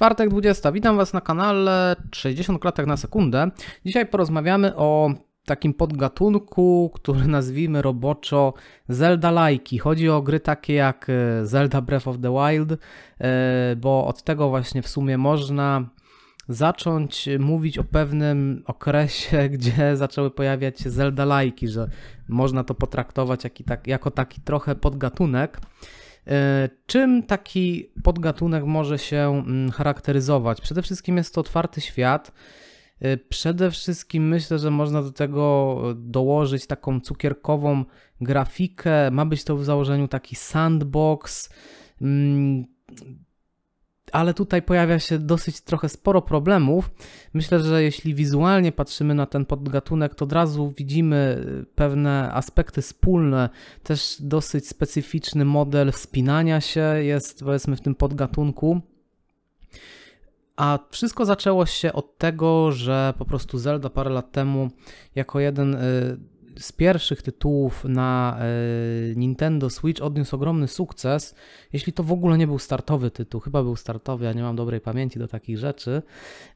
Czwartek 20. Witam Was na kanale 60 klatek na sekundę. Dzisiaj porozmawiamy o takim podgatunku, który nazwijmy roboczo Zelda-lajki. Chodzi o gry takie jak e, Zelda Breath of the Wild, e, bo od tego właśnie w sumie można zacząć mówić o pewnym okresie, gdzie zaczęły pojawiać się Zelda-lajki, że można to potraktować tak, jako taki trochę podgatunek. E, czym taki podgatunek może się mm, charakteryzować? Przede wszystkim jest to otwarty świat. E, przede wszystkim myślę, że można do tego dołożyć taką cukierkową grafikę. Ma być to w założeniu taki sandbox mm, ale tutaj pojawia się dosyć trochę sporo problemów. Myślę, że jeśli wizualnie patrzymy na ten podgatunek, to od razu widzimy y, pewne aspekty wspólne. Też dosyć specyficzny model wspinania się jest powiedzmy w tym podgatunku. A wszystko zaczęło się od tego, że po prostu Zelda parę lat temu jako jeden y, z pierwszych tytułów na e, Nintendo Switch odniósł ogromny sukces, jeśli to w ogóle nie był startowy tytuł, chyba był startowy, ja nie mam dobrej pamięci do takich rzeczy.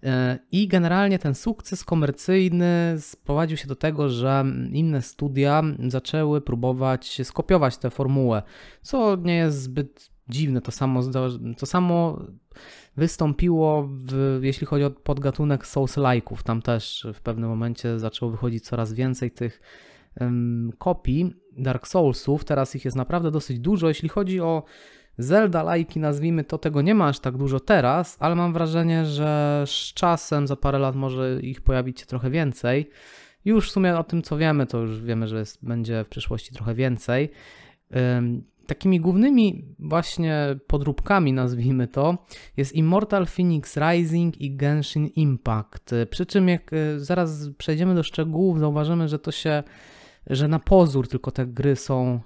E, I generalnie ten sukces komercyjny sprowadził się do tego, że inne studia zaczęły próbować skopiować tę formułę, co nie jest zbyt dziwne. To samo, to samo wystąpiło, w, jeśli chodzi o podgatunek Souls-like'ów. Tam też w pewnym momencie zaczęło wychodzić coraz więcej tych kopii Dark Soulsów. Teraz ich jest naprawdę dosyć dużo. Jeśli chodzi o Zelda lajki, nazwijmy to, tego nie ma aż tak dużo teraz, ale mam wrażenie, że z czasem, za parę lat może ich pojawić się trochę więcej. Już w sumie o tym, co wiemy, to już wiemy, że jest, będzie w przyszłości trochę więcej. Takimi głównymi właśnie podróbkami, nazwijmy to, jest Immortal Phoenix Rising i Genshin Impact. Przy czym jak e, zaraz przejdziemy do szczegółów, zauważymy, że to się, że na pozór tylko te gry są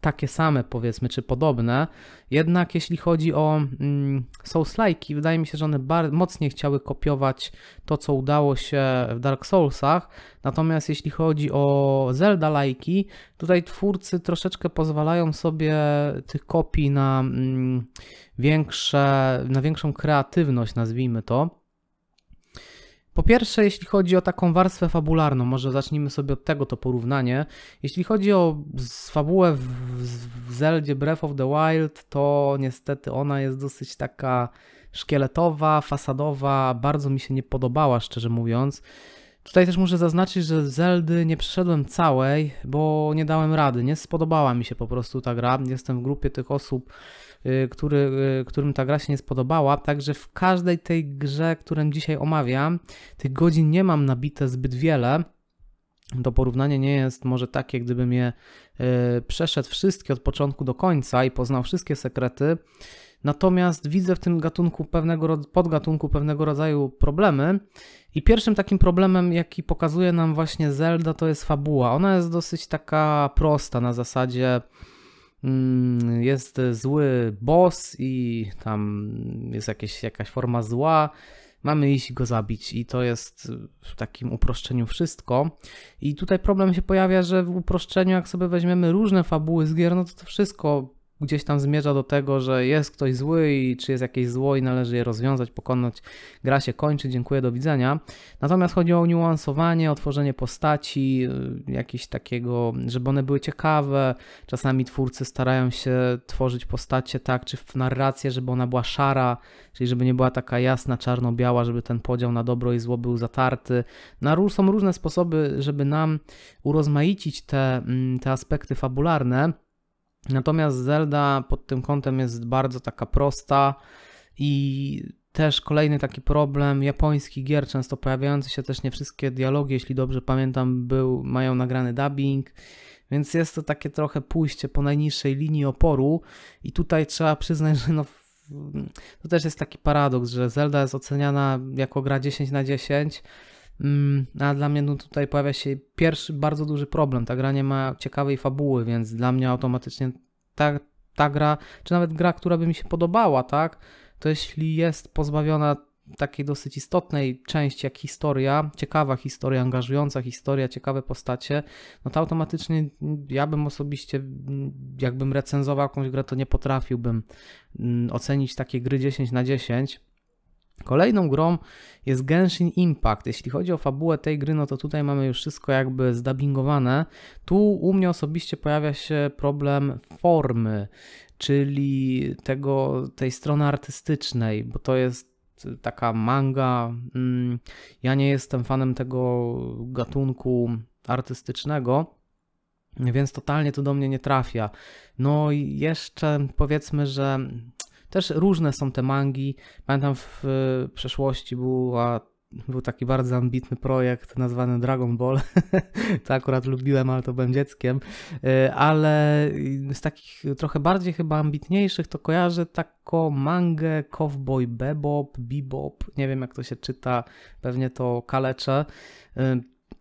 takie same, powiedzmy, czy podobne. Jednak jeśli chodzi o mm, Souls-like, wydaje mi się, że one bardzo mocniej chciały kopiować to, co udało się w Dark Soulsach. Natomiast jeśli chodzi o Zelda-lajki, tutaj twórcy troszeczkę pozwalają sobie tych kopii na, mm, większe, na większą kreatywność, nazwijmy to. Po pierwsze, jeśli chodzi o taką warstwę fabularną, może zacznijmy sobie od tego to porównanie. Jeśli chodzi o fabułę w, w Zeldzie Breath of the Wild, to niestety ona jest dosyć taka szkieletowa, fasadowa, bardzo mi się nie podobała, szczerze mówiąc. Tutaj też muszę zaznaczyć, że Zeldy nie przeszedłem całej, bo nie dałem rady. Nie spodobała mi się po prostu ta gra. Jestem w grupie tych osób, który, y, którym ta gra się nie spodobała. Także w każdej tej grze, którą dzisiaj omawiam, tych godzin nie mam nabite zbyt wiele. To porównanie nie jest może takie, gdybym je y, przeszedł wszystkie od początku do końca i poznał wszystkie sekrety. Natomiast widzę w tym gatunku pewnego, podgatunku pewnego rodzaju problemy. I pierwszym takim problemem, jaki pokazuje nam właśnie Zelda, to jest fabuła. Ona jest dosyć taka prosta na zasadzie jest zły boss i tam jest jakieś, jakaś forma zła. Mamy iść go zabić, i to jest w takim uproszczeniu wszystko. I tutaj problem się pojawia, że w uproszczeniu, jak sobie weźmiemy różne fabuły z gier, no to to wszystko gdzieś tam zmierza do tego, że jest ktoś zły i czy jest jakieś zło i należy je rozwiązać, pokonać. Gra się kończy, dziękuję, do widzenia. Natomiast chodzi o niuansowanie, o tworzenie postaci, y, jakieś takiego, żeby one były ciekawe. Czasami twórcy starają się tworzyć postacie tak, czy w narrację, żeby ona była szara, czyli żeby nie była taka jasna, czarno-biała, żeby ten podział na dobro i zło był zatarty. Na, są różne sposoby, żeby nam urozmaicić te, mm, te aspekty fabularne. Natomiast Zelda pod tym kątem jest bardzo taka prosta i też kolejny taki problem japońskich gier, często pojawiające się też nie wszystkie dialogi, jeśli dobrze pamiętam, był, mają nagrany dubbing, więc jest to takie trochę pójście po najniższej linii oporu i tutaj trzeba przyznać, że no, to też jest taki paradoks, że Zelda jest oceniana jako gra 10 na 10, Mm, a dla mnie no tutaj pojawia się pierwszy bardzo duży problem. Ta gra nie ma ciekawej fabuły, więc dla mnie automatycznie ta, ta gra, czy nawet gra, która by mi się podobała, tak, to jeśli jest pozbawiona takiej dosyć istotnej części jak historia, ciekawa historia, angażująca historia, ciekawe postacie, no to automatycznie ja bym osobiście, jakbym recenzował jakąś grę, to nie potrafiłbym mm, ocenić takiej gry 10 na 10. Kolejną grą jest Genshin Impact. Jeśli chodzi o fabułę tej gry, no to tutaj mamy już wszystko jakby zdubbingowane. Tu u mnie osobiście pojawia się problem formy, czyli tego, tej strony artystycznej, bo to jest taka manga. Mm, ja nie jestem fanem tego gatunku artystycznego, więc totalnie to do mnie nie trafia. No i jeszcze powiedzmy, że też różne są te mangi. Pamiętam w przeszłości była był taki bardzo ambitny projekt nazwany Dragon Ball. to akurat lubiłem, ale to byłem dzieckiem. E, ale z takich trochę bardziej chyba ambitniejszych to kojarzę taką mangę Cowboy Bebop, Bebop, nie wiem jak to się czyta, pewnie to kaleczę.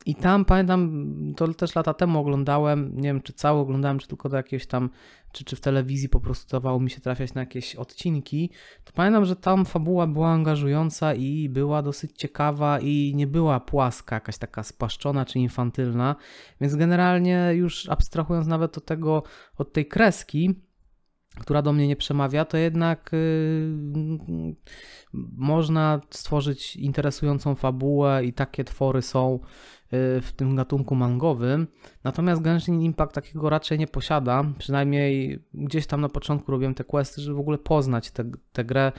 I tam pamiętam, to też lata temu oglądałem, nie wiem czy cały oglądałem, czy tylko do jakiegoś tam, czy, czy w telewizji po prostu dawało mi się trafiać na jakieś odcinki. To pamiętam, że tam fabuła była angażująca i była dosyć ciekawa i nie była płaska, jakaś taka spaszczona czy infantylna. Więc generalnie już abstrahując nawet od tego, od tej kreski, która do mnie nie przemawia, to jednak yy, można stworzyć interesującą fabułę i takie twory są yy, w tym gatunku mangowym. Natomiast Genshin Impact takiego raczej nie posiada. Przynajmniej gdzieś tam na początku robiłem te questy, żeby w ogóle poznać tę grę.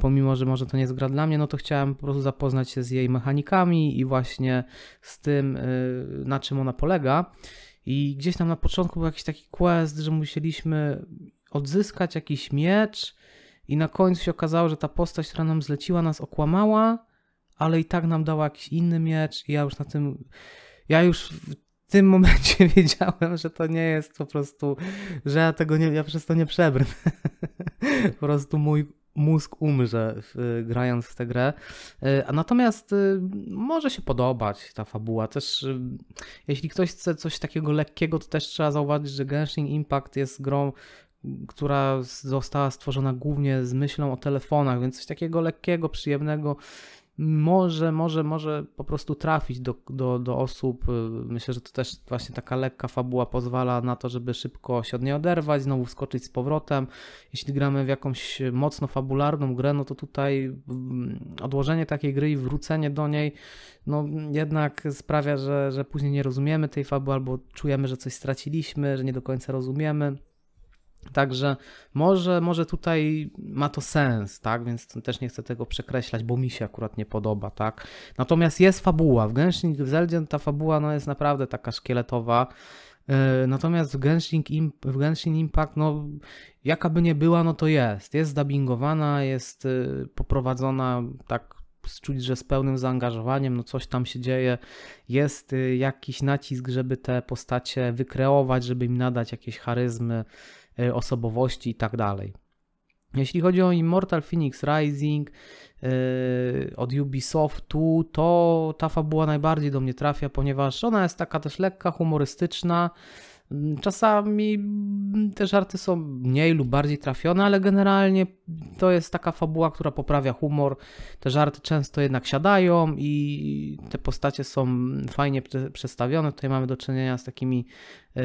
Pomimo, że może to nie jest gra dla mnie, no to chciałem po prostu zapoznać się z jej mechanikami i właśnie z tym, yy, na czym ona polega. I gdzieś tam na początku był jakiś taki quest, że musieliśmy odzyskać jakiś miecz i na końcu się okazało, że ta postać, która nam zleciła, nas okłamała, ale i tak nam dała jakiś inny miecz i ja już na tym, ja już w tym momencie wiedziałem, że to nie jest po prostu, że ja tego nie, ja przez to nie przebrnę. po prostu mój mózg umrze grając w tę grę. E, a natomiast y, może się podobać ta fabuła. Też y, jeśli ktoś chce coś takiego lekkiego, to też trzeba zauważyć, że Genshin Impact jest grą, która została stworzona głównie z myślą o telefonach, więc coś takiego lekkiego, przyjemnego może, może, może po prostu trafić do, do, do osób. Myślę, że to też właśnie taka lekka fabuła pozwala na to, żeby szybko się od niej oderwać, znowu wskoczyć z powrotem. Jeśli gramy w jakąś mocno fabularną grę, no to tutaj mm, odłożenie takiej gry i wrócenie do niej, no jednak sprawia, że, że później nie rozumiemy tej fabuły albo czujemy, że coś straciliśmy, że nie do końca rozumiemy. Także może, może tutaj ma to sens, tak? Więc też nie chcę tego przekreślać, bo mi się akurat nie podoba, tak? Natomiast jest fabuła. W Genshin w Zeldzie ta fabuła no, jest naprawdę taka szkieletowa. E, natomiast w Genshin, w Genshin Impact, no jaka by nie była, no to jest. Jest dubbingowana, jest y, poprowadzona tak czuć, że z pełnym zaangażowaniem, no coś tam się dzieje, jest y, jakiś nacisk, żeby te postacie wykreować, żeby im nadać jakieś charyzmy, osobowości i tak dalej. Jeśli chodzi o Immortal Phoenix Rising yy, od Ubisoftu, to ta fabuła najbardziej do mnie trafia, ponieważ ona jest taka też lekka, humorystyczna. Czasami te żarty są mniej lub bardziej trafione, ale generalnie to jest taka fabuła, która poprawia humor. Te żarty często jednak siadają i te postacie są fajnie przedstawione. Tutaj mamy do czynienia z takimi yy,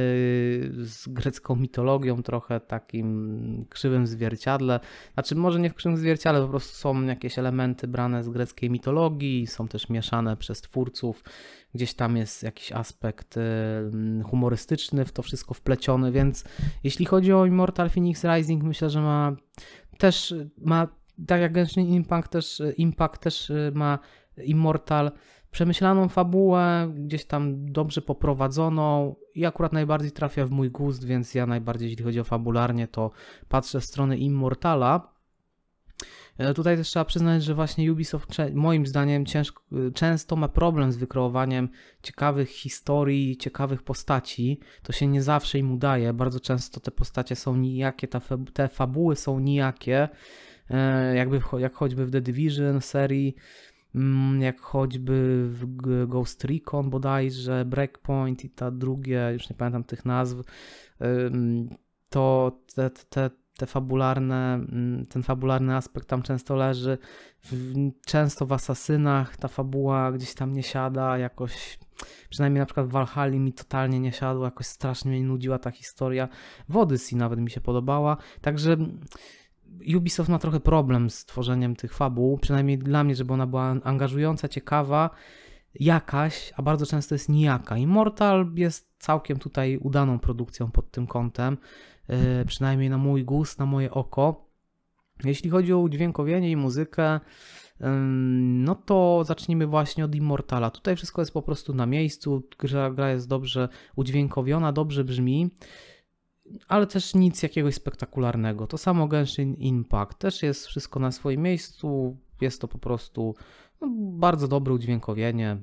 z grecką mitologią, trochę takim krzywym zwierciadle. Znaczy, może nie w krzywym zwierciadle, po prostu są jakieś elementy brane z greckiej mitologii, są też mieszane przez twórców gdzieś tam jest jakiś aspekt humorystyczny w to wszystko wpleciony, więc jeśli chodzi o Immortal Phoenix Rising, myślę, że ma też ma, tak jak Genshin Impact też, Impact też y, ma Immortal przemyślaną fabułę, gdzieś tam dobrze poprowadzoną i akurat najbardziej trafia w mój gust, więc ja najbardziej, jeśli chodzi o fabularnie, to patrzę w stronę Immortala. E, tutaj też trzeba przyznać, że właśnie Ubisoft moim zdaniem ciężko, e, często ma problem z wykreowaniem ciekawych historii, ciekawych postaci. To się nie zawsze im udaje. Bardzo często te postacie są nijakie, te fabuły są nijakie. E, jakby, jak choćby w The Division serii, mm, jak choćby w Ghost Recon bodajże, Breakpoint i ta drugie, już nie pamiętam tych nazw, to te, te, te fabularne, mm, ten fabularny aspekt tam często leży. W, często w Asasynach ta fabuła gdzieś tam nie siada, jakoś przynajmniej na przykład w Valhalla mi totalnie nie siadło, jakoś strasznie mnie nudziła ta historia. W Odyssey nawet mi się podobała, także Ubisoft ma trochę problem z tworzeniem tych fabuł, przynajmniej dla mnie, żeby ona była angażująca, ciekawa, jakaś, a bardzo często jest nijaka. Immortal jest całkiem tutaj udaną produkcją pod tym kątem, przynajmniej na mój gust, na moje oko. Jeśli chodzi o udźwiękowienie i muzykę, no to zacznijmy właśnie od Immortala. Tutaj wszystko jest po prostu na miejscu, gra, gra jest dobrze udźwiękowiona, dobrze brzmi ale też nic jakiegoś spektakularnego. To samo Genshin Impact też jest wszystko na swoim miejscu. Jest to po prostu no, bardzo dobre udźwiękowienie,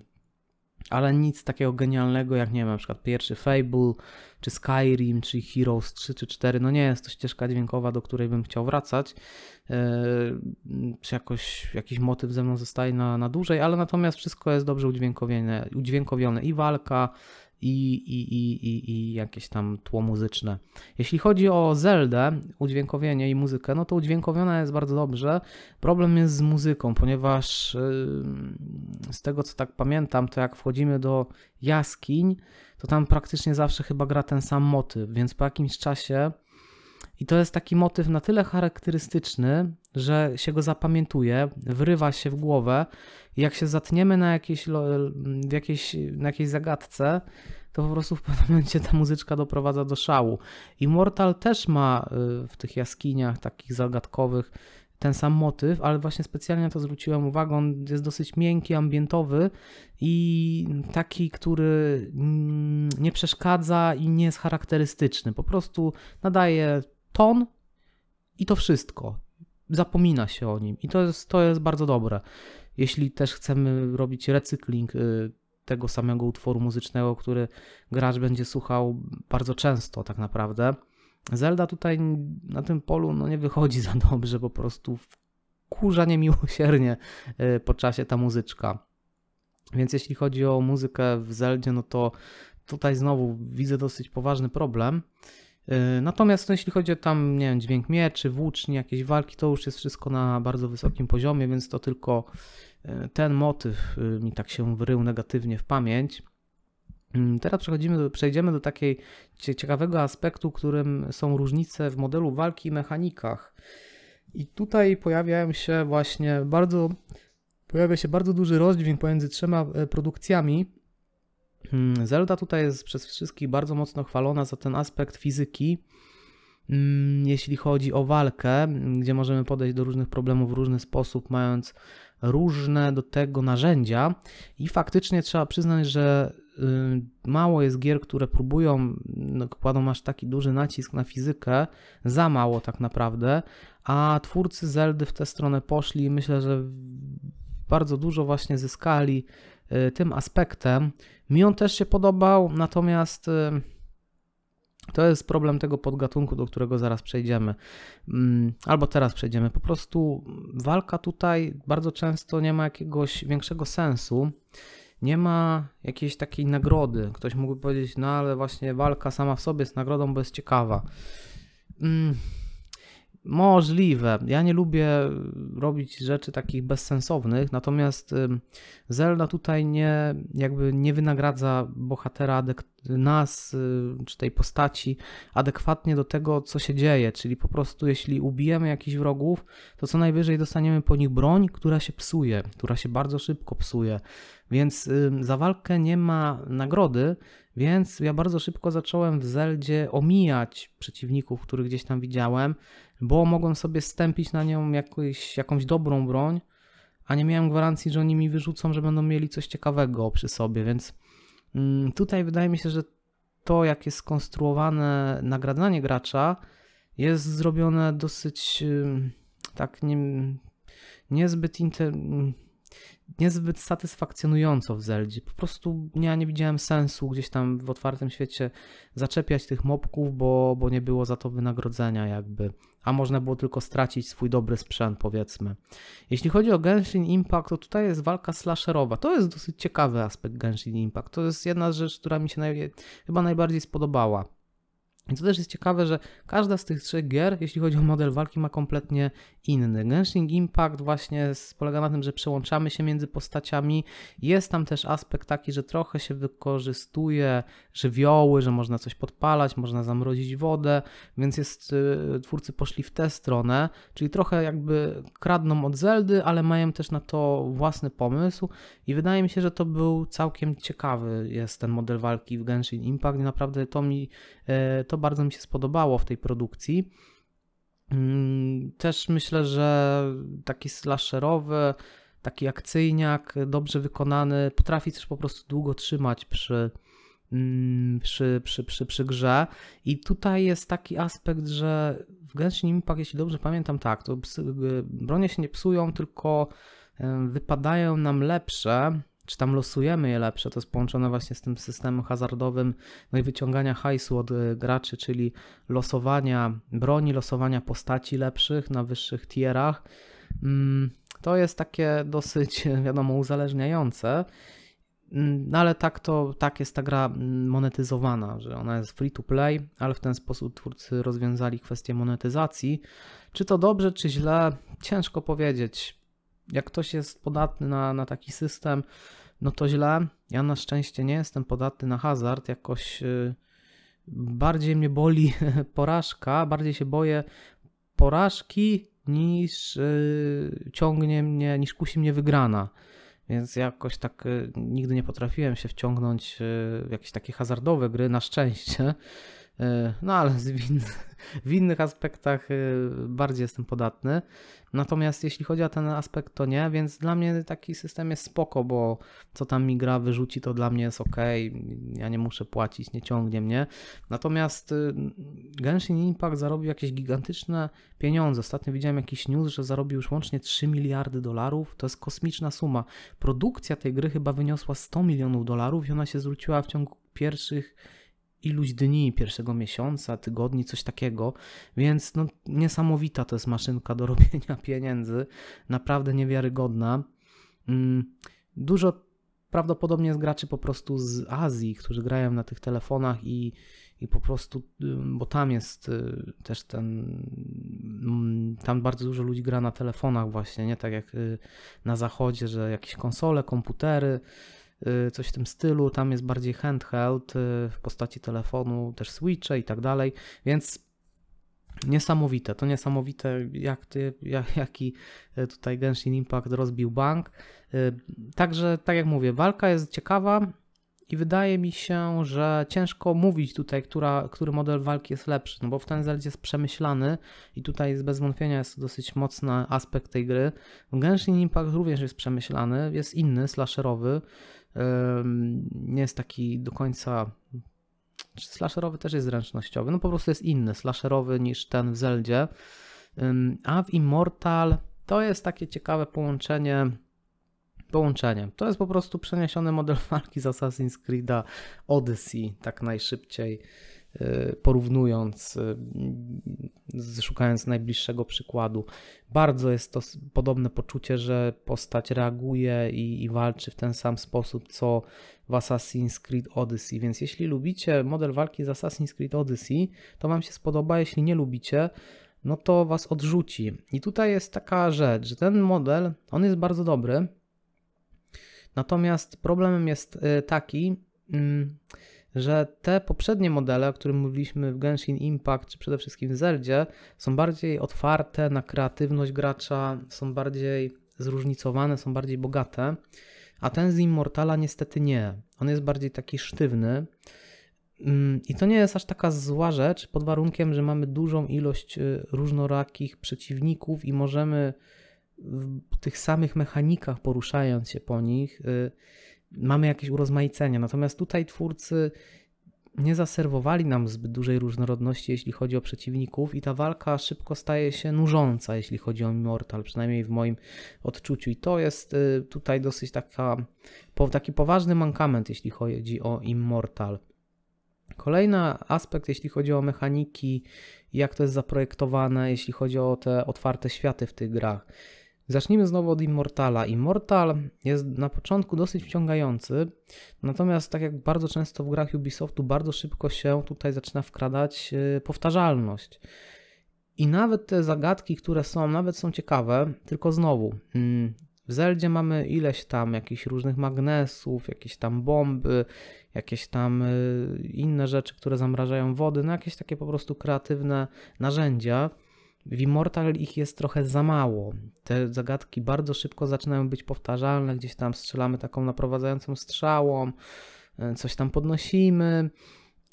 ale nic takiego genialnego jak nie wiem, na przykład pierwszy Fable, czy Skyrim, czy Heroes 3 czy 4. No nie jest to ścieżka dźwiękowa, do której bym chciał wracać. Yy, czy jakoś jakiś motyw ze mną zostaje na, na dłużej, ale natomiast wszystko jest dobrze udźwiękowione, udźwiękowione i walka, i, i, i, i, i jakieś tam tło muzyczne. Jeśli chodzi o Zeldę, udźwiękowienie i muzykę, no to udźwiękowiona jest bardzo dobrze. Problem jest z muzyką, ponieważ z tego co tak pamiętam, to jak wchodzimy do jaskiń, to tam praktycznie zawsze chyba gra ten sam motyw, więc po jakimś czasie i to jest taki motyw na tyle charakterystyczny, że się go zapamiętuje, wrywa się w głowę. I jak się zatniemy na jakiejś, w jakiejś, na jakiejś zagadce, to po prostu w pewnym momencie ta muzyczka doprowadza do szału. Immortal też ma y, w tych jaskiniach takich zagadkowych ten sam motyw, ale właśnie specjalnie na to zwróciłem uwagę. On jest dosyć miękki, ambientowy i taki, który mm, nie przeszkadza i nie jest charakterystyczny. Po prostu nadaje ton i to wszystko. Zapomina się o nim i to jest, to jest bardzo dobre. Jeśli też chcemy robić recykling y, tego samego utworu muzycznego, który gracz będzie słuchał bardzo często, tak naprawdę. Zelda tutaj na tym polu no, nie wychodzi za dobrze, po prostu kurza niemiłosiernie y, po czasie ta muzyczka. Więc jeśli chodzi o muzykę w Zeldzie, no to tutaj znowu widzę dosyć poważny problem. Y, natomiast no, jeśli chodzi o tam, nie wiem, dźwięk mieczy, włóczni, jakieś walki, to już jest wszystko na bardzo wysokim poziomie, więc to tylko y, ten motyw y, mi tak się wrył negatywnie w pamięć. Mm, teraz przechodzimy do, przejdziemy do takiej ciekawego aspektu, którym są różnice w modelu walki i mechanikach. I tutaj pojawiają się właśnie bardzo, pojawia się bardzo duży rozdźwięk pomiędzy trzema e, produkcjami, Zelda tutaj jest przez wszystkich bardzo mocno chwalona za ten aspekt fizyki, hmm, jeśli chodzi o walkę, gdzie możemy podejść do różnych problemów w różny sposób, mając różne do tego narzędzia. I faktycznie trzeba przyznać, że y, mało jest gier, które próbują, no, kładą aż taki duży nacisk na fizykę, za mało tak naprawdę, a twórcy Zeldy w tę stronę poszli i myślę, że bardzo dużo właśnie zyskali tym aspektem. Mi on też się podobał, natomiast y, to jest problem tego podgatunku, do którego zaraz przejdziemy. Mm, albo teraz przejdziemy. Po prostu walka tutaj bardzo często nie ma jakiegoś większego sensu. Nie ma jakiejś takiej nagrody. Ktoś mógłby powiedzieć, no ale właśnie walka sama w sobie jest nagrodą, bo jest ciekawa. Możliwe. Ja nie lubię robić rzeczy takich bezsensownych, natomiast Zelda tutaj nie, jakby nie wynagradza bohatera, nas y, czy tej postaci adekwatnie do tego, co się dzieje. Czyli po prostu, jeśli ubijemy jakichś wrogów, to co najwyżej dostaniemy po nich broń, która się psuje, która się bardzo szybko psuje. Więc za walkę nie ma nagrody, więc ja bardzo szybko zacząłem w Zeldzie omijać przeciwników, których gdzieś tam widziałem, bo mogłem sobie stępić na nią jakąś, dobrą broń, a nie miałem gwarancji, że oni mi wyrzucą, że będą mieli coś ciekawego przy sobie, więc tutaj wydaje mi się, że to, jak jest skonstruowane nagradzanie gracza, jest zrobione dosyć tak nie, niezbyt inter, niezbyt satysfakcjonująco w Zeldzie. Po prostu ja nie widziałem sensu gdzieś tam w otwartym świecie zaczepiać tych mobków, bo, bo nie było za to wynagrodzenia jakby. A można było tylko stracić swój dobry sprzęt, powiedzmy. Jeśli chodzi o Genshin Impact, to tutaj jest walka slasherowa. To jest dosyć ciekawy aspekt Genshin Impact. To jest jedna z rzeczy, która mi się naj... chyba najbardziej spodobała. I to też jest ciekawe, że każda z tych trzech gier, jeśli chodzi o model walki, ma kompletnie inny. Genshin Impact właśnie polega na tym, że przełączamy się między postaciami. Jest tam też aspekt taki, że trochę się wykorzystuje żywioły, że można coś podpalać, można zamrozić wodę, więc jest, y, twórcy poszli w tę stronę, czyli trochę jakby kradną od Zeldy, ale mają też na to własny pomysł i wydaje mi się, że to był całkiem ciekawy jest ten model walki w Genshin Impact i naprawdę to mi y, to bardzo mi się spodobało w tej produkcji. Mm, też myślę, że taki slasherowy, taki akcyjniak, dobrze wykonany, potrafi też po prostu długo trzymać przy, mm, przy, przy, przy, przy grze. I tutaj jest taki aspekt, że w Genshin Impact, jeśli dobrze pamiętam, tak, to bronie się nie psują, tylko wypadają nam lepsze czy tam losujemy je lepsze, to jest połączone właśnie z tym systemem hazardowym, no i wyciągania hajsu od y, graczy, czyli losowania broni, losowania postaci lepszych na wyższych tierach. Mm, to jest takie dosyć, wiadomo, uzależniające. Mm, no ale tak to, tak jest ta gra mm, monetyzowana, że ona jest free to play, ale w ten sposób twórcy rozwiązali kwestię monetyzacji. Czy to dobrze, czy źle, ciężko powiedzieć. Jak ktoś jest podatny na, na taki system, no to źle. Ja na szczęście nie jestem podatny na hazard. Jakoś y, bardziej mnie boli porażka, bardziej się boję porażki niż y, ciągnie mnie, niż kusi mnie wygrana. Więc jakoś tak y, nigdy nie potrafiłem się wciągnąć w jakieś takie hazardowe gry, na szczęście. No ale w innych aspektach bardziej jestem podatny. Natomiast jeśli chodzi o ten aspekt, to nie, więc dla mnie taki system jest spoko, bo co tam mi gra wyrzuci, to dla mnie jest ok, ja nie muszę płacić, nie ciągnie mnie. Natomiast y, Genshin Impact zarobił jakieś gigantyczne pieniądze. Ostatnio widziałem jakiś news, że zarobił już łącznie 3 miliardy dolarów. To jest kosmiczna suma. Produkcja tej gry chyba wyniosła 100 milionów dolarów i ona się zwróciła w ciągu pierwszych iluś dni, pierwszego miesiąca, tygodni, coś takiego, więc no, niesamowita to jest maszynka do robienia pieniędzy, naprawdę niewiarygodna. Mm, dużo prawdopodobnie jest graczy po prostu z Azji, którzy grają na tych telefonach i, i po prostu, bo tam jest y, też ten, mm, tam bardzo dużo ludzi gra na telefonach właśnie, nie tak jak y, na zachodzie, że jakieś konsole, komputery, coś w tym stylu. Tam jest bardziej handheld y, w postaci telefonu, też switche i tak dalej, więc niesamowite. To niesamowite, jak ty, jak, jaki y, tutaj Genshin Impact rozbił bank. Także, tak jak mówię, walka jest ciekawa. I wydaje mi się, że ciężko mówić tutaj, która, który model walki jest lepszy, no bo w ten jest przemyślany i tutaj bez wątpienia jest dosyć mocny aspekt tej gry. Genshin Impact również jest przemyślany, jest inny, slasherowy, nie jest taki do końca. Slasherowy też jest zręcznościowy, no po prostu jest inny, slasherowy niż ten w Zeldzie. A w Immortal to jest takie ciekawe połączenie. Połączenie. To jest po prostu przeniesiony model walki z Assassin's Creed'a Odyssey, tak najszybciej porównując, y, szukając najbliższego przykładu. Bardzo jest to podobne poczucie, że postać reaguje i, i, walczy w ten sam sposób, co w Assassin's Creed Odyssey. Więc jeśli lubicie model walki z Assassin's Creed Odyssey, to Wam się spodoba. Jeśli nie lubicie, no to Was odrzuci. I tutaj jest taka rzecz, że ten model, on jest bardzo dobry. Natomiast problemem jest y, taki, mm, że te poprzednie modele, o których mówiliśmy w Genshin Impact, czy przede wszystkim w Zeldzie, są bardziej otwarte na kreatywność gracza, są bardziej zróżnicowane, są bardziej bogate, a ten z Immortala niestety nie. On jest bardziej taki sztywny. Mm, I to nie jest aż taka zła rzecz, pod warunkiem, że mamy dużą ilość y, różnorakich przeciwników i możemy w tych samych mechanikach, poruszając się po nich, y, mamy jakieś urozmaicenie. Natomiast tutaj twórcy nie zaserwowali nam zbyt dużej różnorodności, jeśli chodzi o przeciwników, i ta walka szybko staje się nużąca, jeśli chodzi o Immortal, przynajmniej w moim odczuciu. I to jest y, tutaj dosyć taka, taki poważny mankament, jeśli chodzi o Immortal. Kolejny aspekt, jeśli chodzi o mechaniki, jak to jest zaprojektowane, jeśli chodzi o te otwarte światy w tych grach. Zacznijmy znowu od Immortala. Immortal jest na początku dosyć wciągający, natomiast tak jak bardzo często w grach Ubisoftu, bardzo szybko się tutaj zaczyna wkradać y, powtarzalność. I nawet te zagadki, które są, nawet są ciekawe, tylko znowu, mm, w Zeldzie mamy ileś tam jakichś różnych magnesów, jakieś tam bomby, jakieś tam y, inne rzeczy, które zamrażają wody, no jakieś takie po prostu kreatywne narzędzia. W Immortal ich jest trochę za mało. Te zagadki bardzo szybko zaczynają być powtarzalne, gdzieś tam strzelamy taką naprowadzającą strzałą, y, coś tam podnosimy.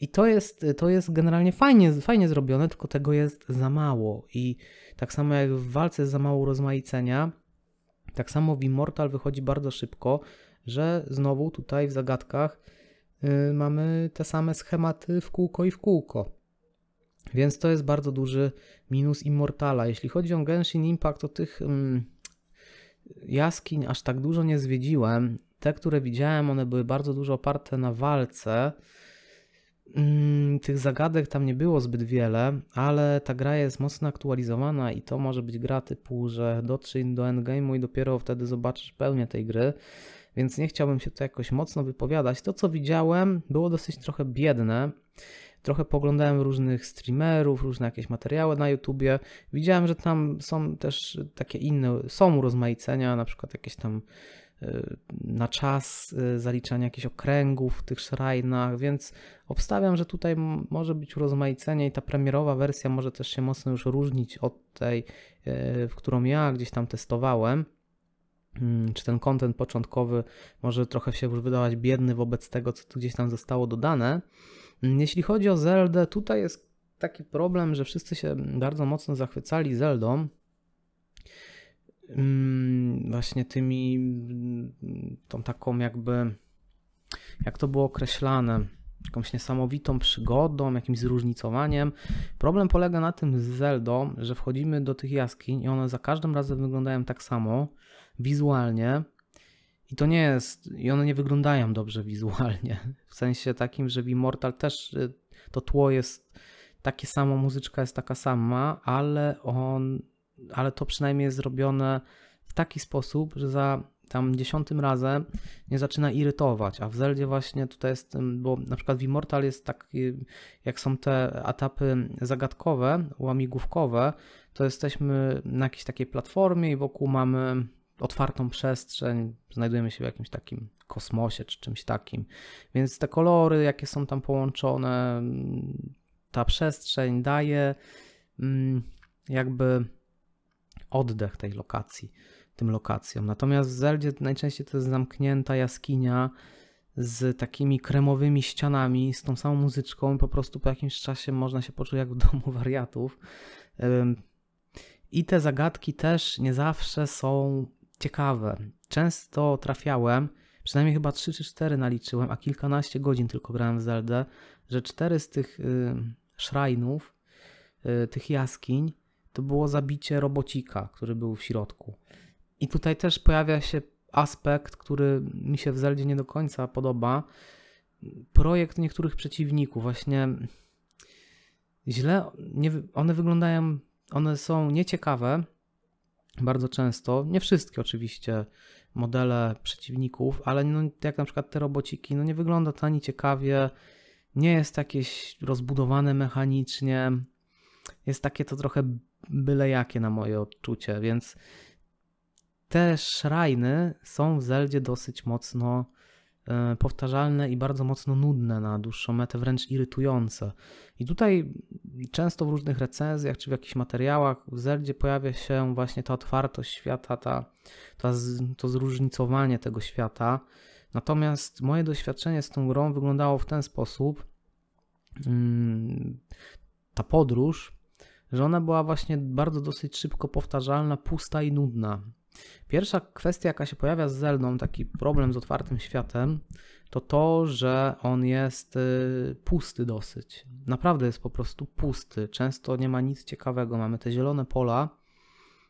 I to jest, to jest generalnie fajnie, fajnie zrobione, tylko tego jest za mało. I tak samo jak w walce jest za mało rozmaicenia, tak samo w Immortal wychodzi bardzo szybko, że znowu tutaj w zagadkach yy, mamy te same schematy w kółko i w kółko. Więc to jest bardzo duży minus Immortala. Jeśli chodzi o Genshin Impact, to tych yy, jaskiń aż tak dużo nie zwiedziłem. Te, które widziałem, one były bardzo dużo oparte na walce. Mm, tych zagadek tam nie było zbyt wiele, ale ta gra jest mocno aktualizowana i to może być gra typu, że dotrzyj do endgame'u i dopiero wtedy zobaczysz pełnię tej gry, więc nie chciałbym się tu jakoś mocno wypowiadać. To, co widziałem, było dosyć trochę biedne. Trochę poglądałem różnych streamerów, różne jakieś materiały na YouTubie. Widziałem, że tam są też takie inne, są urozmaicenia, na przykład jakieś tam na czas y, zaliczania jakichś okręgów w tych szrajnach, więc obstawiam, że tutaj może być urozmaicenie i ta premierowa wersja może też się mocno już różnić od tej, y, w którą ja gdzieś tam testowałem. Mm, czy ten kontent początkowy może trochę się już wydawać biedny wobec tego, co tu gdzieś tam zostało dodane. Jeśli chodzi o Zeldę, tutaj jest taki problem, że wszyscy się bardzo mocno zachwycali Zeldą, Mm, właśnie tymi, tą taką jakby, jak to było określane, jakąś niesamowitą przygodą, jakimś zróżnicowaniem. Problem polega na tym z Zeldą, że wchodzimy do tych jaskiń i one za każdym razem wyglądają tak samo wizualnie. I to nie jest, i one nie wyglądają dobrze wizualnie. W sensie takim, że w Immortal też y, to tło jest takie samo, muzyczka jest taka sama, ale on ale to przynajmniej jest zrobione w taki sposób, że za tam dziesiątym razem nie zaczyna irytować, a w Zeldzie właśnie tutaj jest, bo na przykład w Immortal jest tak, jak są te etapy zagadkowe, łamigłówkowe, to jesteśmy na jakiejś takiej platformie i wokół mamy otwartą przestrzeń, znajdujemy się w jakimś takim kosmosie czy czymś takim, więc te kolory, jakie są tam połączone, ta przestrzeń daje mm, jakby oddech tej lokacji, tym lokacjom. Natomiast w Zeldzie najczęściej to jest zamknięta jaskinia z takimi kremowymi ścianami, z tą samą muzyczką po prostu po jakimś czasie można się poczuć jak w domu wariatów. I te zagadki też nie zawsze są ciekawe. Często trafiałem, przynajmniej chyba 3 czy 4 naliczyłem, a kilkanaście godzin tylko grałem w Zeldę, że cztery z tych y, szrajnów, y, tych jaskiń, to było zabicie robocika, który był w środku. I tutaj też pojawia się aspekt, który mi się w Zeldzie nie do końca podoba. Projekt niektórych przeciwników, właśnie źle, nie, one wyglądają, one są nieciekawe bardzo często, nie wszystkie oczywiście modele przeciwników, ale no, jak na przykład te robociki, no nie wygląda to ani ciekawie, nie jest jakieś rozbudowane mechanicznie, jest takie to trochę byle jakie na moje odczucie, więc te szrajny są w Zeldzie dosyć mocno powtarzalne i bardzo mocno nudne na dłuższą metę, wręcz irytujące. I tutaj często w różnych recenzjach czy w jakichś materiałach w Zeldzie pojawia się właśnie ta otwartość świata, ta, ta, to zróżnicowanie tego świata. Natomiast moje doświadczenie z tą grą wyglądało w ten sposób. Mm, ta podróż że ona była właśnie bardzo dosyć szybko powtarzalna, pusta i nudna. Pierwsza kwestia, jaka się pojawia z Zeldą, taki problem z otwartym światem, to to, że on jest y, pusty dosyć. Naprawdę jest po prostu pusty. Często nie ma nic ciekawego. Mamy te zielone pola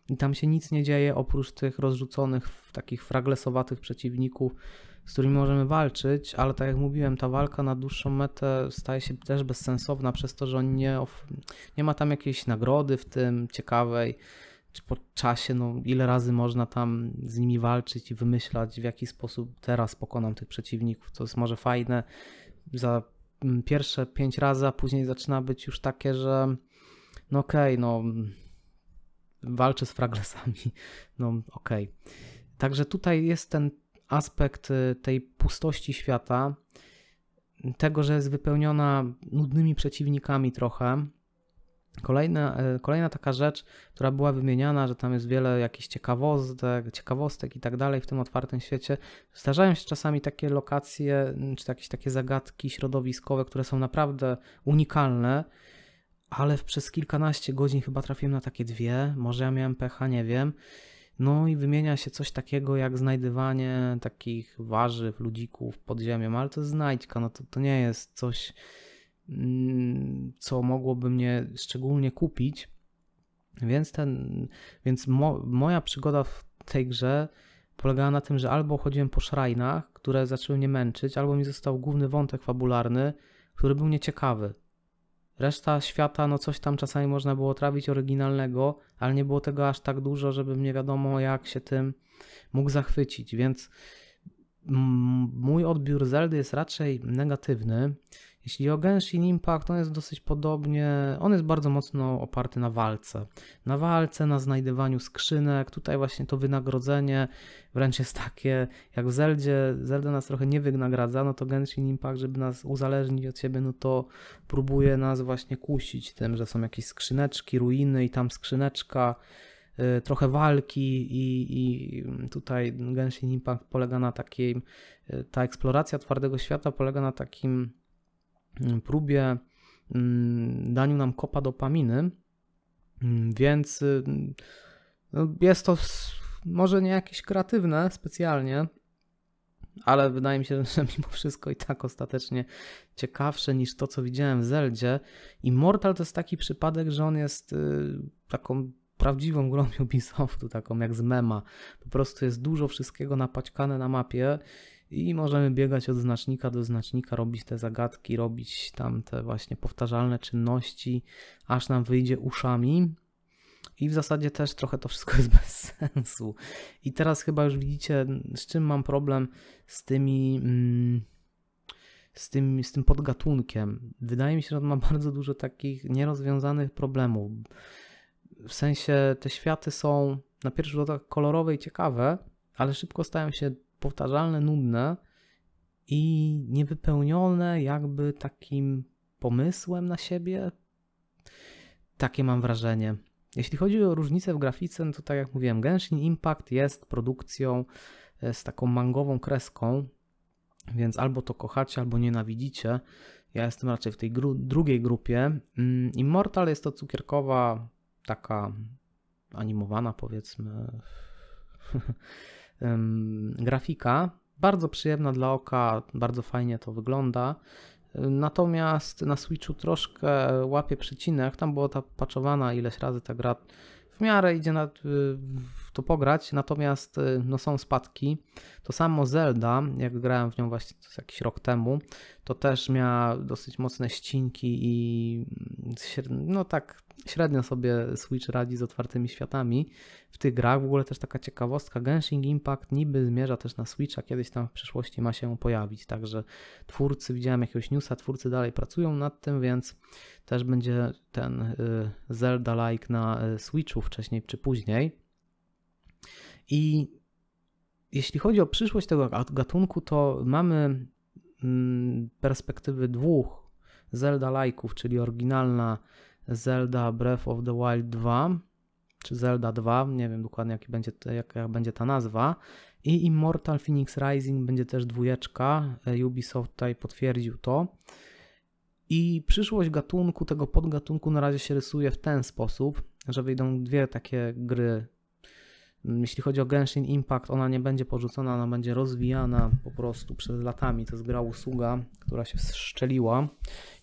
i tam się nic nie dzieje oprócz tych rozrzuconych, takich fraglesowatych przeciwników, z którymi możemy walczyć, ale tak jak mówiłem, ta walka na dłuższą metę staje się też bezsensowna przez to, że on nie, nie ma tam jakiejś nagrody w tym ciekawej, po czasie, no ile razy można tam z nimi walczyć i wymyślać, w jaki sposób teraz pokonam tych przeciwników, to jest może fajne za mm, pierwsze pięć razy, a później zaczyna być już takie, że no okej, okay, no walczę z fraglesami, no okej. Okay. Także tutaj jest ten aspekt y, tej pustości świata, tego, że jest wypełniona nudnymi przeciwnikami trochę, Kolejna, e, kolejna taka rzecz, która była wymieniana, że tam jest wiele jakichś ciekawostek, ciekawostek i tak dalej w tym otwartym świecie. Zdarzają się czasami takie lokacje, czy jakieś takie zagadki środowiskowe, które są naprawdę unikalne, ale przez kilkanaście godzin chyba trafiłem na takie dwie, może ja miałem pecha, nie wiem. No i wymienia się coś takiego jak znajdywanie takich warzyw, ludzików pod ziemią, ale to jest znajdźka, no to, to nie jest coś Mm, co mogłoby mnie szczególnie kupić. Więc, ten, więc mo, moja przygoda w tej grze polegała na tym, że albo chodziłem po szrajnach, które zaczęły mnie męczyć, albo mi został główny wątek fabularny, który był nieciekawy. Reszta świata, no coś tam czasami można było trawić oryginalnego, ale nie było tego aż tak dużo, żeby nie wiadomo jak się tym mógł zachwycić, więc mój odbiór Zeldy jest raczej negatywny. Jeśli o Genshin Impact, on jest dosyć podobnie, on jest bardzo mocno oparty na walce. Na walce, na znajdywaniu skrzynek, tutaj właśnie to wynagrodzenie wręcz jest takie, jak w Zeldzie, Zelda nas trochę nie wynagradza, no to Genshin Impact, żeby nas uzależnić od siebie, no to próbuje nas właśnie kusić tym, że są jakieś skrzyneczki, ruiny i tam skrzyneczka, trochę walki i, i tutaj Genshin Impact polega na takiej, y, ta eksploracja twardego świata polega na takim Mm, próbie mm, daniu nam kopa dopaminy, mm, więc y, no, jest to może nie jakieś kreatywne specjalnie, ale wydaje mi się, że mimo wszystko i tak ostatecznie ciekawsze niż to, co widziałem w Zeldzie. Immortal to jest taki przypadek, że on jest y, taką prawdziwą grą Ubisoftu, taką jak z mema. Po prostu jest dużo wszystkiego napaćkane na mapie i możemy biegać od znacznika do znacznika, robić te zagadki, robić tam te właśnie powtarzalne czynności, aż nam wyjdzie uszami. I w zasadzie też trochę to wszystko jest bez sensu. I teraz chyba już widzicie, z czym mam problem z tymi. Mm, z tym, z tym podgatunkiem. Wydaje mi się, że on ma bardzo dużo takich nierozwiązanych problemów. W sensie te światy są na pierwszy rzut oka kolorowe i ciekawe, ale szybko stają się powtarzalne, nudne i niewypełnione jakby takim pomysłem na siebie. Takie mam wrażenie. Jeśli chodzi o różnice w grafice, no to tak jak mówiłem, Genshin Impact jest produkcją e, z taką mangową kreską, więc albo to kochacie, albo nienawidzicie. Ja jestem raczej w tej gru drugiej grupie. Mm, Immortal jest to cukierkowa, taka animowana powiedzmy grafika. Bardzo przyjemna dla oka, bardzo fajnie to wygląda. Natomiast na Switchu troszkę łapie przycinek. Tam była ta patchowana ileś razy ta gra w miarę idzie na, to pograć, natomiast y, no, są spadki. To samo Zelda, jak grałem w nią właśnie jakiś rok temu, to też miała dosyć mocne ścinki i no tak średnio sobie Switch radzi z otwartymi światami w tych grach. W ogóle też taka ciekawostka, Genshin Impact niby zmierza też na Switcha, kiedyś tam w przyszłości ma się pojawić, także twórcy, widziałem jakiegoś newsa, twórcy dalej pracują nad tym, więc też będzie ten y, Zelda-like na y, Switchu wcześniej czy później. I jeśli chodzi o przyszłość tego gatunku, to mamy mm, perspektywy dwóch Zelda-like'ów, czyli oryginalna Zelda Breath of the Wild 2, czy Zelda 2, nie wiem dokładnie jaki będzie, jaka będzie ta nazwa, i Immortal Phoenix Rising będzie też dwójeczka, e, Ubisoft tutaj potwierdził to. I przyszłość gatunku, tego podgatunku na razie się rysuje w ten sposób, że wyjdą dwie takie gry. Jeśli chodzi o Genshin Impact, ona nie będzie porzucona, ona będzie rozwijana po prostu przez latami. To jest gra usługa, która się wszczeliła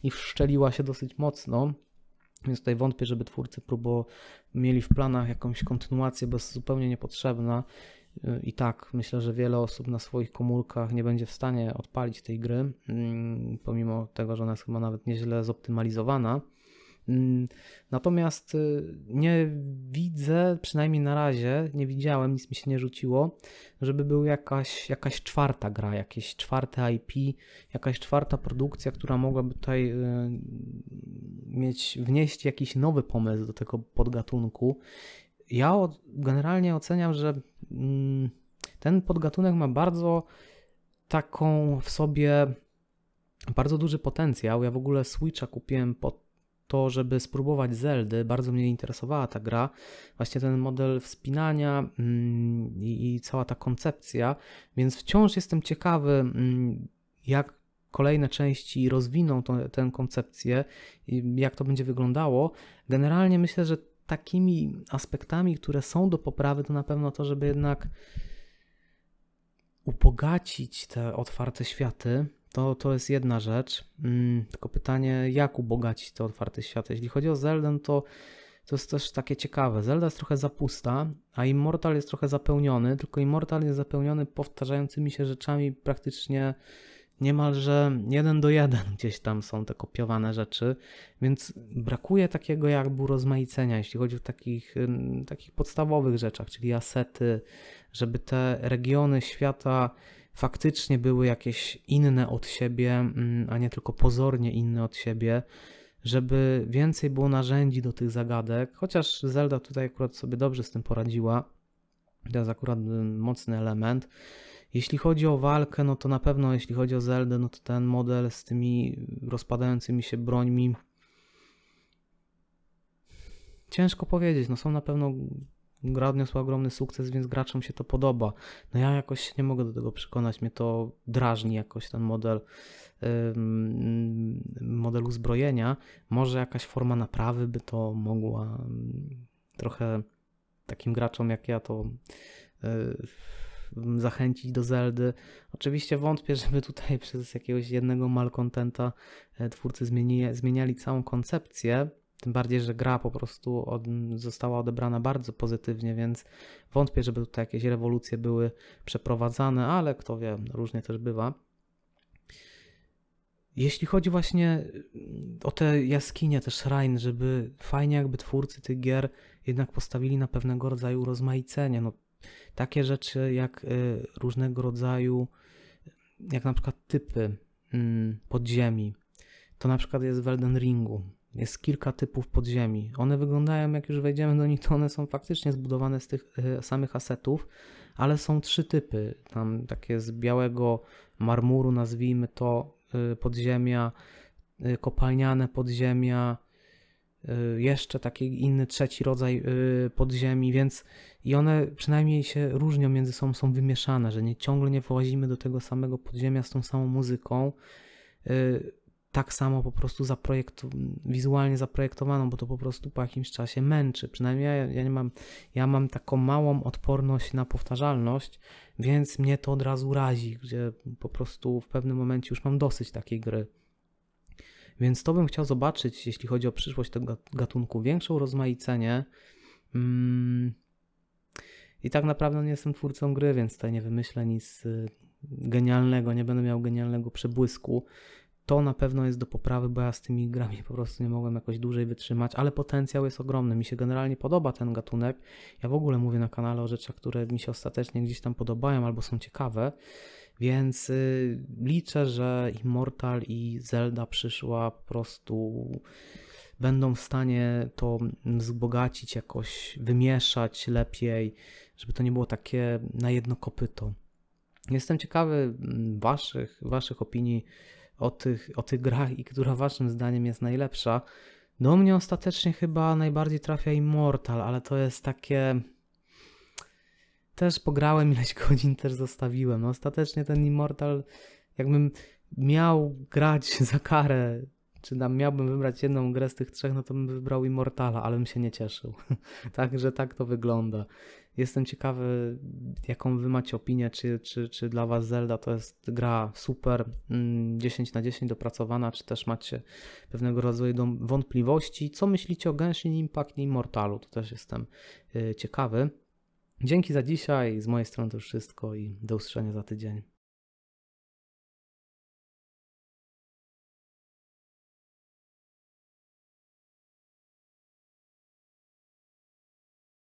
i wszczeliła się dosyć mocno. Więc tutaj wątpię, żeby twórcy próbo mieli w planach jakąś kontynuację, bo jest zupełnie niepotrzebna. I tak, myślę, że wiele osób na swoich komórkach nie będzie w stanie odpalić tej gry, mm, pomimo tego, że ona jest chyba nawet nieźle zoptymalizowana. Mm, natomiast y, nie widzę, przynajmniej na razie, nie widziałem, nic mi się nie rzuciło, żeby był jakaś, jakaś czwarta gra, jakieś czwarte IP, jakaś czwarta produkcja, która mogłaby tutaj y, mieć, wnieść jakiś nowy pomysł do tego podgatunku. Ja generalnie oceniam, że mm, ten podgatunek ma bardzo taką w sobie bardzo duży potencjał. Ja w ogóle Switcha kupiłem po to, żeby spróbować Zeldy. Bardzo mnie interesowała ta gra. Właśnie ten model wspinania mm, i, cała ta koncepcja, więc wciąż jestem ciekawy, mm, jak kolejne części rozwiną tą, tę koncepcję i jak to będzie wyglądało. Generalnie myślę, że takimi aspektami, które są do poprawy, to na pewno to, żeby jednak ubogacić te otwarte światy, to, to jest jedna rzecz. Mm, tylko pytanie, jak ubogacić te otwarte światy? Jeśli chodzi o Zeldę, to to jest też takie ciekawe. Zelda jest trochę zapusta, a Immortal jest trochę zapełniony, tylko Immortal jest zapełniony powtarzającymi się rzeczami praktycznie niemalże jeden do jeden gdzieś tam są te kopiowane rzeczy, więc brakuje takiego jakby urozmaicenia, jeśli chodzi o takich, takich podstawowych rzeczach, czyli asety, żeby te regiony świata faktycznie były jakieś inne od siebie, mm, a nie tylko pozornie inne od siebie, żeby więcej było narzędzi do tych zagadek, chociaż Zelda tutaj akurat sobie dobrze z tym poradziła. To jest akurat mm, mocny element. Jeśli chodzi o walkę, no to na pewno jeśli chodzi o Zeldę, no to ten model z tymi rozpadającymi się brońmi ciężko powiedzieć, no są na pewno gra odniosła ogromny sukces, więc graczom się to podoba. No ja jakoś nie mogę do tego przekonać, mnie to drażni jakoś ten model model uzbrojenia. Może jakaś forma naprawy by to mogła trochę takim graczom jak ja to zachęcić do Zeldy. Oczywiście wątpię, żeby tutaj przez jakiegoś jednego malcontenta e, twórcy zmienili, zmieniali całą koncepcję, tym bardziej, że gra po prostu od, została odebrana bardzo pozytywnie, więc wątpię, żeby tutaj jakieś rewolucje były przeprowadzane, ale kto wie, różnie też bywa. Jeśli chodzi właśnie o te jaskinie, te shrine, żeby fajnie jakby twórcy tych gier jednak postawili na pewnego rodzaju rozmaicenie. No, takie rzeczy jak y, różnego rodzaju, jak na przykład typy mm, podziemi. To na przykład jest w Elden Ringu. Jest kilka typów podziemi. One wyglądają, jak już wejdziemy do nich, to one są faktycznie zbudowane z tych y, samych asetów, ale są trzy typy. Tam takie z białego marmuru, nazwijmy to, y, podziemia, kopalniane podziemia, jeszcze taki inny, trzeci rodzaj podziemi, więc i one przynajmniej się różnią między sobą, są wymieszane, że nie ciągle nie włazimy do tego samego podziemia z tą samą muzyką. Tak samo po prostu zaprojektu, wizualnie zaprojektowaną, bo to po prostu po jakimś czasie męczy. Przynajmniej ja, ja nie mam, ja mam taką małą odporność na powtarzalność, więc mnie to od razu razi, gdzie po prostu w pewnym momencie już mam dosyć takiej gry. Więc to bym chciał zobaczyć, jeśli chodzi o przyszłość tego gatunku, większe urozmaicenie. Mm. I tak naprawdę nie jestem twórcą gry, więc tutaj nie wymyślę nic y, genialnego, nie będę miał genialnego przebłysku. To na pewno jest do poprawy, bo ja z tymi grami po prostu nie mogłem jakoś dłużej wytrzymać, ale potencjał jest ogromny. Mi się generalnie podoba ten gatunek. Ja w ogóle mówię na kanale o rzeczach, które mi się ostatecznie gdzieś tam podobają albo są ciekawe. Więc y, liczę, że Immortal i Zelda przyszła po prostu będą w stanie to wzbogacić, jakoś wymieszać lepiej, żeby to nie było takie na jedno kopyto. Jestem ciekawy mm, waszych, waszych opinii o tych, o tych grach i która waszym zdaniem jest najlepsza. Do mnie ostatecznie chyba najbardziej trafia Immortal, ale to jest takie też pograłem ileś godzin, też zostawiłem. No, ostatecznie ten Immortal, jakbym miał grać za karę, czy tam miałbym wybrać jedną grę z tych trzech, no to bym wybrał Immortala, ale bym się nie cieszył. Także tak to wygląda. Jestem ciekawy, jaką wy macie opinię, czy, czy, czy dla was Zelda to jest gra super, 10 mm, na 10 dopracowana, czy też macie pewnego rodzaju wątpliwości. Co myślicie o Genshin Impact i Immortalu? To też jestem y, ciekawy. Dzięki za dzisiaj. Z mojej strony to już wszystko i do usłyszenia za tydzień.